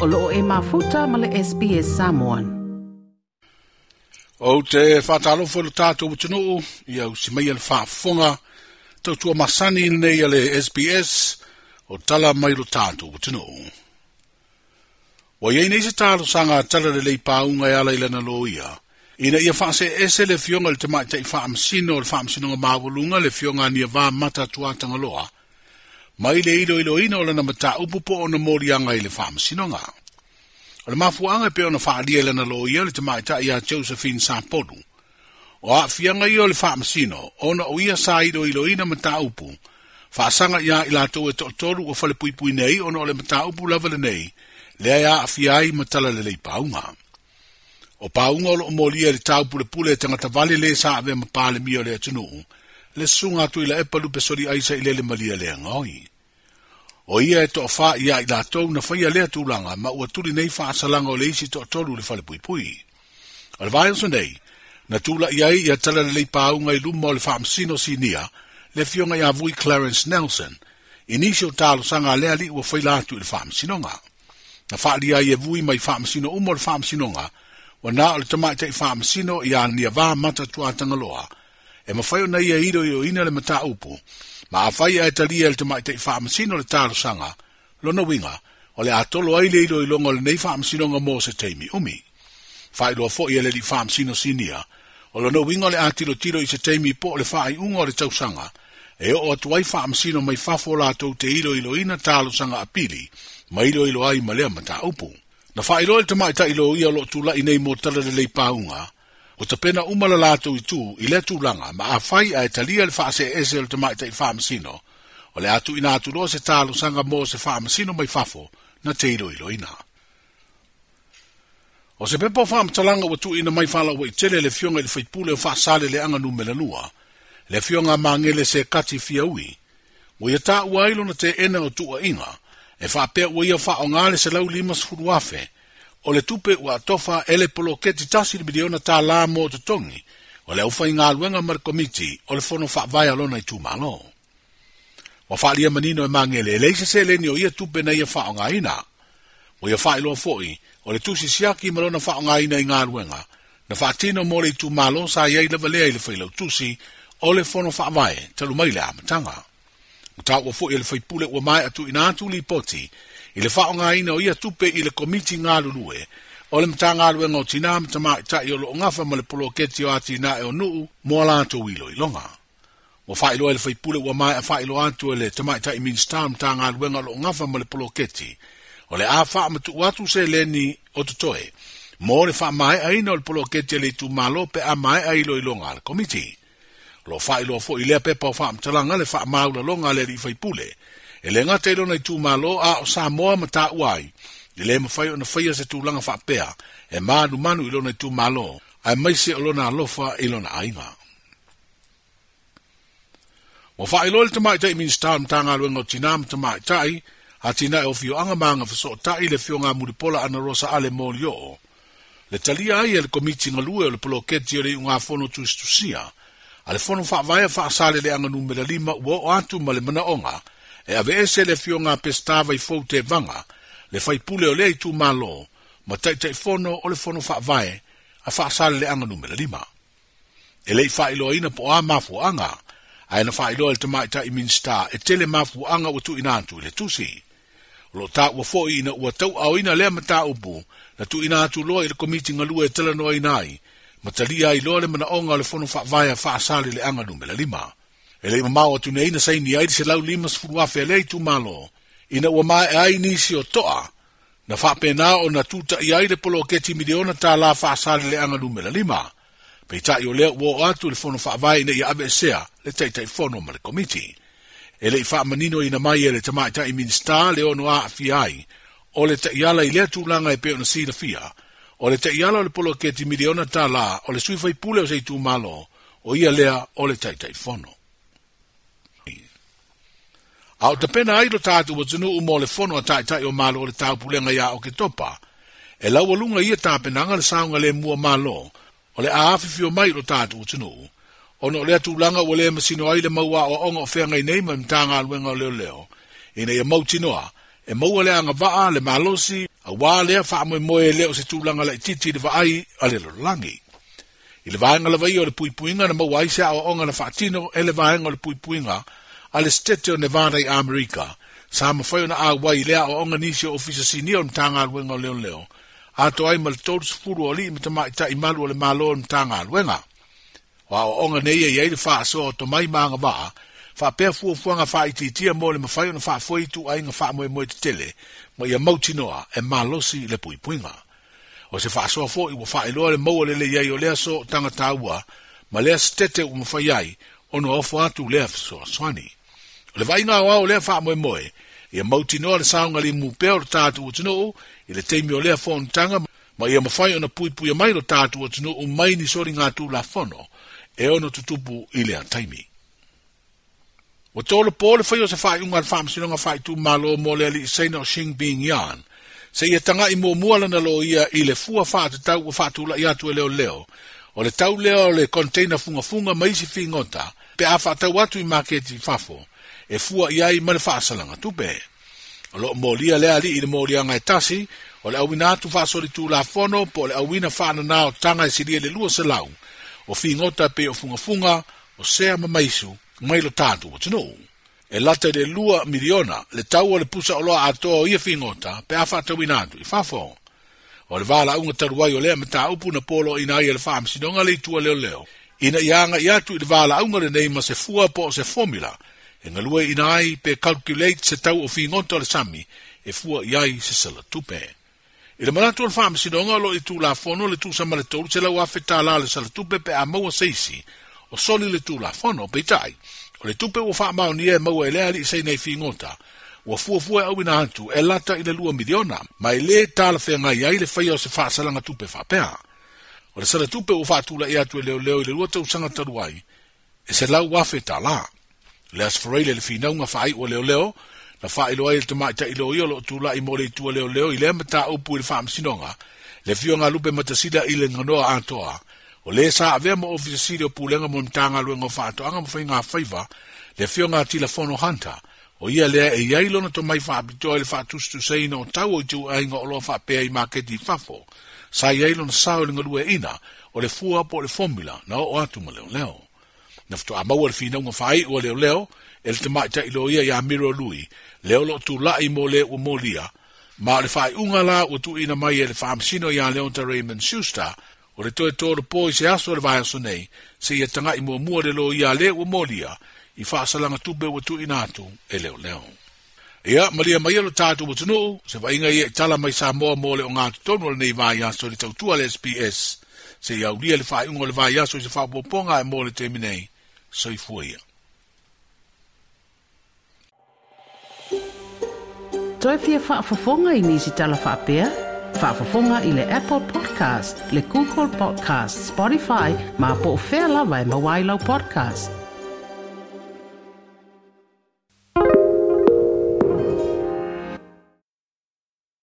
o loo e mafuta ma le SPS Samoan. O te whatalofo le tātou utunuu, i au si mei le whaafonga, tautua masani nei le SPS o tala mai lo tātou utunuu. Wa iei nei se tālo sanga tala le lei pāunga e ala ilana lo ia, ina ia whaase ese le fionga le te mai tei whaamsino, le whaamsino ngā le fionga nia mata tuatanga loa, mai le ilo ilo ino lana mata upu po ona mori anga ile wha masinonga. O le mafu anga pe ona wha alia lana lo ia le tamai ta ia Josephine Sampodu. O a fianga ia le wha masino, ona o ia sa ilo ilo ina mata upu, wha sanga ia ila tau e tootoru o fale pui pui nei ona o le mata upu lava le nei, lea ia a fiai matala le lei paunga. O paunga o lo omolia le tau pule pule tangata vale le sa ave mapale mio le atunuu, le sunga tu ila epalu pesori aisa ilele malia le ngoi. o ia e fa ia i latou na faia lea tulaga ma ua tuli nei faasalaga o le isi toʻatolu i le falepuipui o le vaeoso nei na tulaʻi ai ia tala le pauga i luma o le faamasino sinia le fioga iā vui clarence nelson i nisi o talosaga a lea alii ua faila atu i le faamasinoga na faaalia ai e vui mai faamasino uma o le faamasinoga ua na o le tamaʻitaʻi faamasino iā niavā matatuā tagaloa e mafai ona e ia ilo i oina le mataupu ma afai a italia le tamai tei faamasino le talosaga lona winga, o le a tolo ai le iloiloga o lenei faamasinoga mo se taimi umi faailoa foʻi e le lii faamasino sinia o lona uiga o le a tilotilo i se taimi po le le faaiʻuga o le tausaga e oo atu ai faamasino mai fafo latou te iloiloina talosaga apili ma iloilo ai ma lea mataupu na faailoa i le tamaʻitaʻiloia lo loo i nei mo tala lelei pauga o te pena umala lātou i tū i le tūlanga ma a whai a e talia le whaase e ese te maita i whaamasino, o le atu ina atu loa se tālu sanga mō se whaamasino mai fafo na te iloilo ina. O se pepo wha amtalanga wa tu ina mai whala wa i tele le fionga i le whaipule o wha le anga nu melanua, le fionga ma ngele se kati fia ui, mo i ata ua ilo na te ena o tu a inga, e wha pe ua ia wha o ngale se lau limas sfuru afe, o le tupe ua atofa e le poloketi tasi le miliona tā lā mō tutongi o le aufai ngā luenga marikomiti o le fono whaavai alona i tūmalo. Wa whaalia manino e mangele e leise se leni o ia tupe e na ia whao ngā ina. O ia whaelo a fōi o le tusi siaki malona whao ngā ina i ngā luenga na whaatino mōre i tūmalo sa iei lewa lea i le whailau tusi o le fono whaavai talumaile amatanga. Mutau wa fōi e le whaipule ua mai atu ina atu li poti Ile le faaoga ina o ia tupe i le komiti galulue o le matagaluega o tinā ma tamaʻitaʻi o loo gafa ma le poloketi o a tinā e o nuu mo a latou iloiloga ua faailoa i le faipule ua mae a faailoa atu e le tamaʻitaʻi minista o matagaluega o loo gafa ma le poloketi o le a faamatuu atu se leni o totoe mo le faamaeʻaina o le poloketi e le itumālo pe a maeʻa iloiloga a le komiti lo faailoa foʻi lea pepa o faamatalaga le faamaulaloga a le alii faipule e le ilona i tūmalo a o Samoa ma tā uai, i le mawhai o na whaia se tūlanga whapea, e mānu manu ilona i tūmalo, ai maise o lona alofa ilona ainga. Wa wha ilo le tamai tai minista am tanga luenga o tina tamai tai, a tina e o fio anga maanga fiso o tai le fio ngā muripola ana rosa ale mōli o. Le talia ai e le komiti ngalue o le poloketi o le fono tūstusia, a le fono wha vaia wha asale le anga numera lima ua o atu ma le e a vese e le fio ngā pestawa i fau te vanga, le fai pule o lei tu malo, ma tai tai fono o le fono fa vae, a fa sale le anga numera lima. E lei fa ilo ina po a mafu anga, a ina fa ilo al te mai tai minsta, e tele mafu anga o tu inantu le tusi. Lo ta ua fo ina ua tau au ina lea mata ubu, na tu inantu loa i le komiti ngalua e tala noa inai, ma talia ilo le mana onga le fono fa vae a fa sale le anga numera lima. lima. e le o tu nei na ni ai se lau lima sefulu afe lei malo ina ua mae ai nisi o toa na fa o na ona i ai le poloketi miliona tālā faasaleleaga lumela lima anga o lea ua o atu i le fono vai ina ia ave sea le taʻitaʻifono ma le komiti e fa manino ina mai e le tamaʻitaʻi minsta le ono a fi ai o le taʻiala i tu langa e pe ona silafia o le taʻiala o le poloketi miliona la o le suifaipule o se tu malo o ia lea o le tei tei taʻitaʻifono Ao te pena ailo tātu wa tunu umo le fono a tai tai o malo o le tau pulenga ya o ke topa. E lau alunga ia tāpenanga le saunga le mua malo, o le a afifio mai lo tātu wa tunu. O no le atu langa wa le masino ai le maua o onga o whenga i neima im tānga aluenga o leo leo. I nei e mau tinoa, e maua le anga vaa le malosi, a wā lea wha amoe moe e leo se tūlanga la ititi le vaai a le lorangi. I le vaenga la vaio le puipuinga na maua aisea o onga na whaatino e le vaenga le puipuinga a stete o Nevada i Amerika, sa mawhai ona awa i lea o onga nisi o ofisa sinia o mtanga aluenga o leo leo, a to ai mal tolu sifuru o li mtama i i malu o le malo o mtanga aluenga. O a o onga neia i eile faa so o to mai maanga waa, faa pēr fua fuanga faa i titia mō le mawhai ona faa fua i tu ainga faa moe moe te tele, mo ia mautinoa e malosi le pui puinga. O se faa soa fo i wa faa iloa le maua lele iai o lea so tanga tāua, ma lea stete umawhai ai, ono ofo atu lea soa swani. O Le vai ngā wau lea wha moe moe, ia mauti noa le saunga li mupeo o le tātu o tino i le teimi o lea whontanga, ma ia mawhai ona pui pui mai lo tātu o tino o mai ni sori ngā tū la fono, e ono tutupu i lea taimi. O tōlo pō le whai o se whai unga le whamsinonga whai tū malo mō lea li seina o Xing Bing Yan, se ia tanga i mō mua lana lo ia i le fua whātu tau o whātu la i atu e leo leo, o le tau leo le container funga funga maisi whi ngota, pe a whātau atu i maketi fafo. e fua i ai ma le whaasalanga tupe. O lo molia lea li i le mōlia ngai tasi, o le awina atu whaasori tū la fono, po le awina na o tanga e siria le lua se lau, o whingota pe o funga funga, o sea ma maisu, mai lo tātu o tino. E lata le lua miliona, le tau o le pusa o loa atoa o ia whingota, pe a whaatawina atu, i whafo. O le wala unga taruai o lea me tā upu na polo ina ia le whaamsinonga le itua leo leo. Ina ianga i atu i le wala unga le nei ma se fua po se formula, e ngalua ina ai pe calculate se tau o fingoto le sami e fua i ai se sala tupe. I le manatu al fam sinonga lo i tu la fono le tu sama le se lau afeta la le sala tupe pe a maua seisi o soli le tu la fono pe tai. O le tupe ua faa mao ni e maua e lea li sei nei fingota ua fuafua e auina atu e lata i le lua miliona ma i lē talafeagai ai le o se tupe faapea o le sala tupe ua faatulaʻi atu e leoleo i le lua tausaga talu ai e se lau le asforai le finauga faaiʻu o leoleo na faailoa ai le tamaʻitaʻi lo ia o loo tulaʻi mo le itua leoleo i lea mataupu i le faamasinoga le fiogalupe matasila i le ganoa atoa o lē sa avea ma ofisasili o pulega mo matagaluega o faatoʻaga ma faiga faiva le fioga tilafono hunter o ia lea e iai lona tomai faapitoa i le faatusutusaina o tau o i tuuaiga o loa faapea i maketi i fafo sa iai lona sao i le ina o le fua po o le fomula na oo atu ma leoleo na fto a mau fi nau fai o leo leo el te mai ta ilo ia ya miro lui leo lo tu la i mo le o mo lia ma le fai unga la o tu ina mai e le fam sino ya leo ta Raymond Schuster o le toe toro po i se aso le vaya sonei se ia tanga i mo mua le lo ia le o mo lia i fa salanga tupe o tu ina atu e leo leo ia malia mai lo tatu o tunu se va inga ia e tala mai sa mo mo le o ngā tonu le nei vaya so le tautua le SPS se ia uria le fai unga le vaya so i se fa poponga e mo le teminei soifua ia toe fia faafofoga i nisi Faa faafofoga i le apple podcast le google podcast spotify ma po o fea lava e mauā lau podcast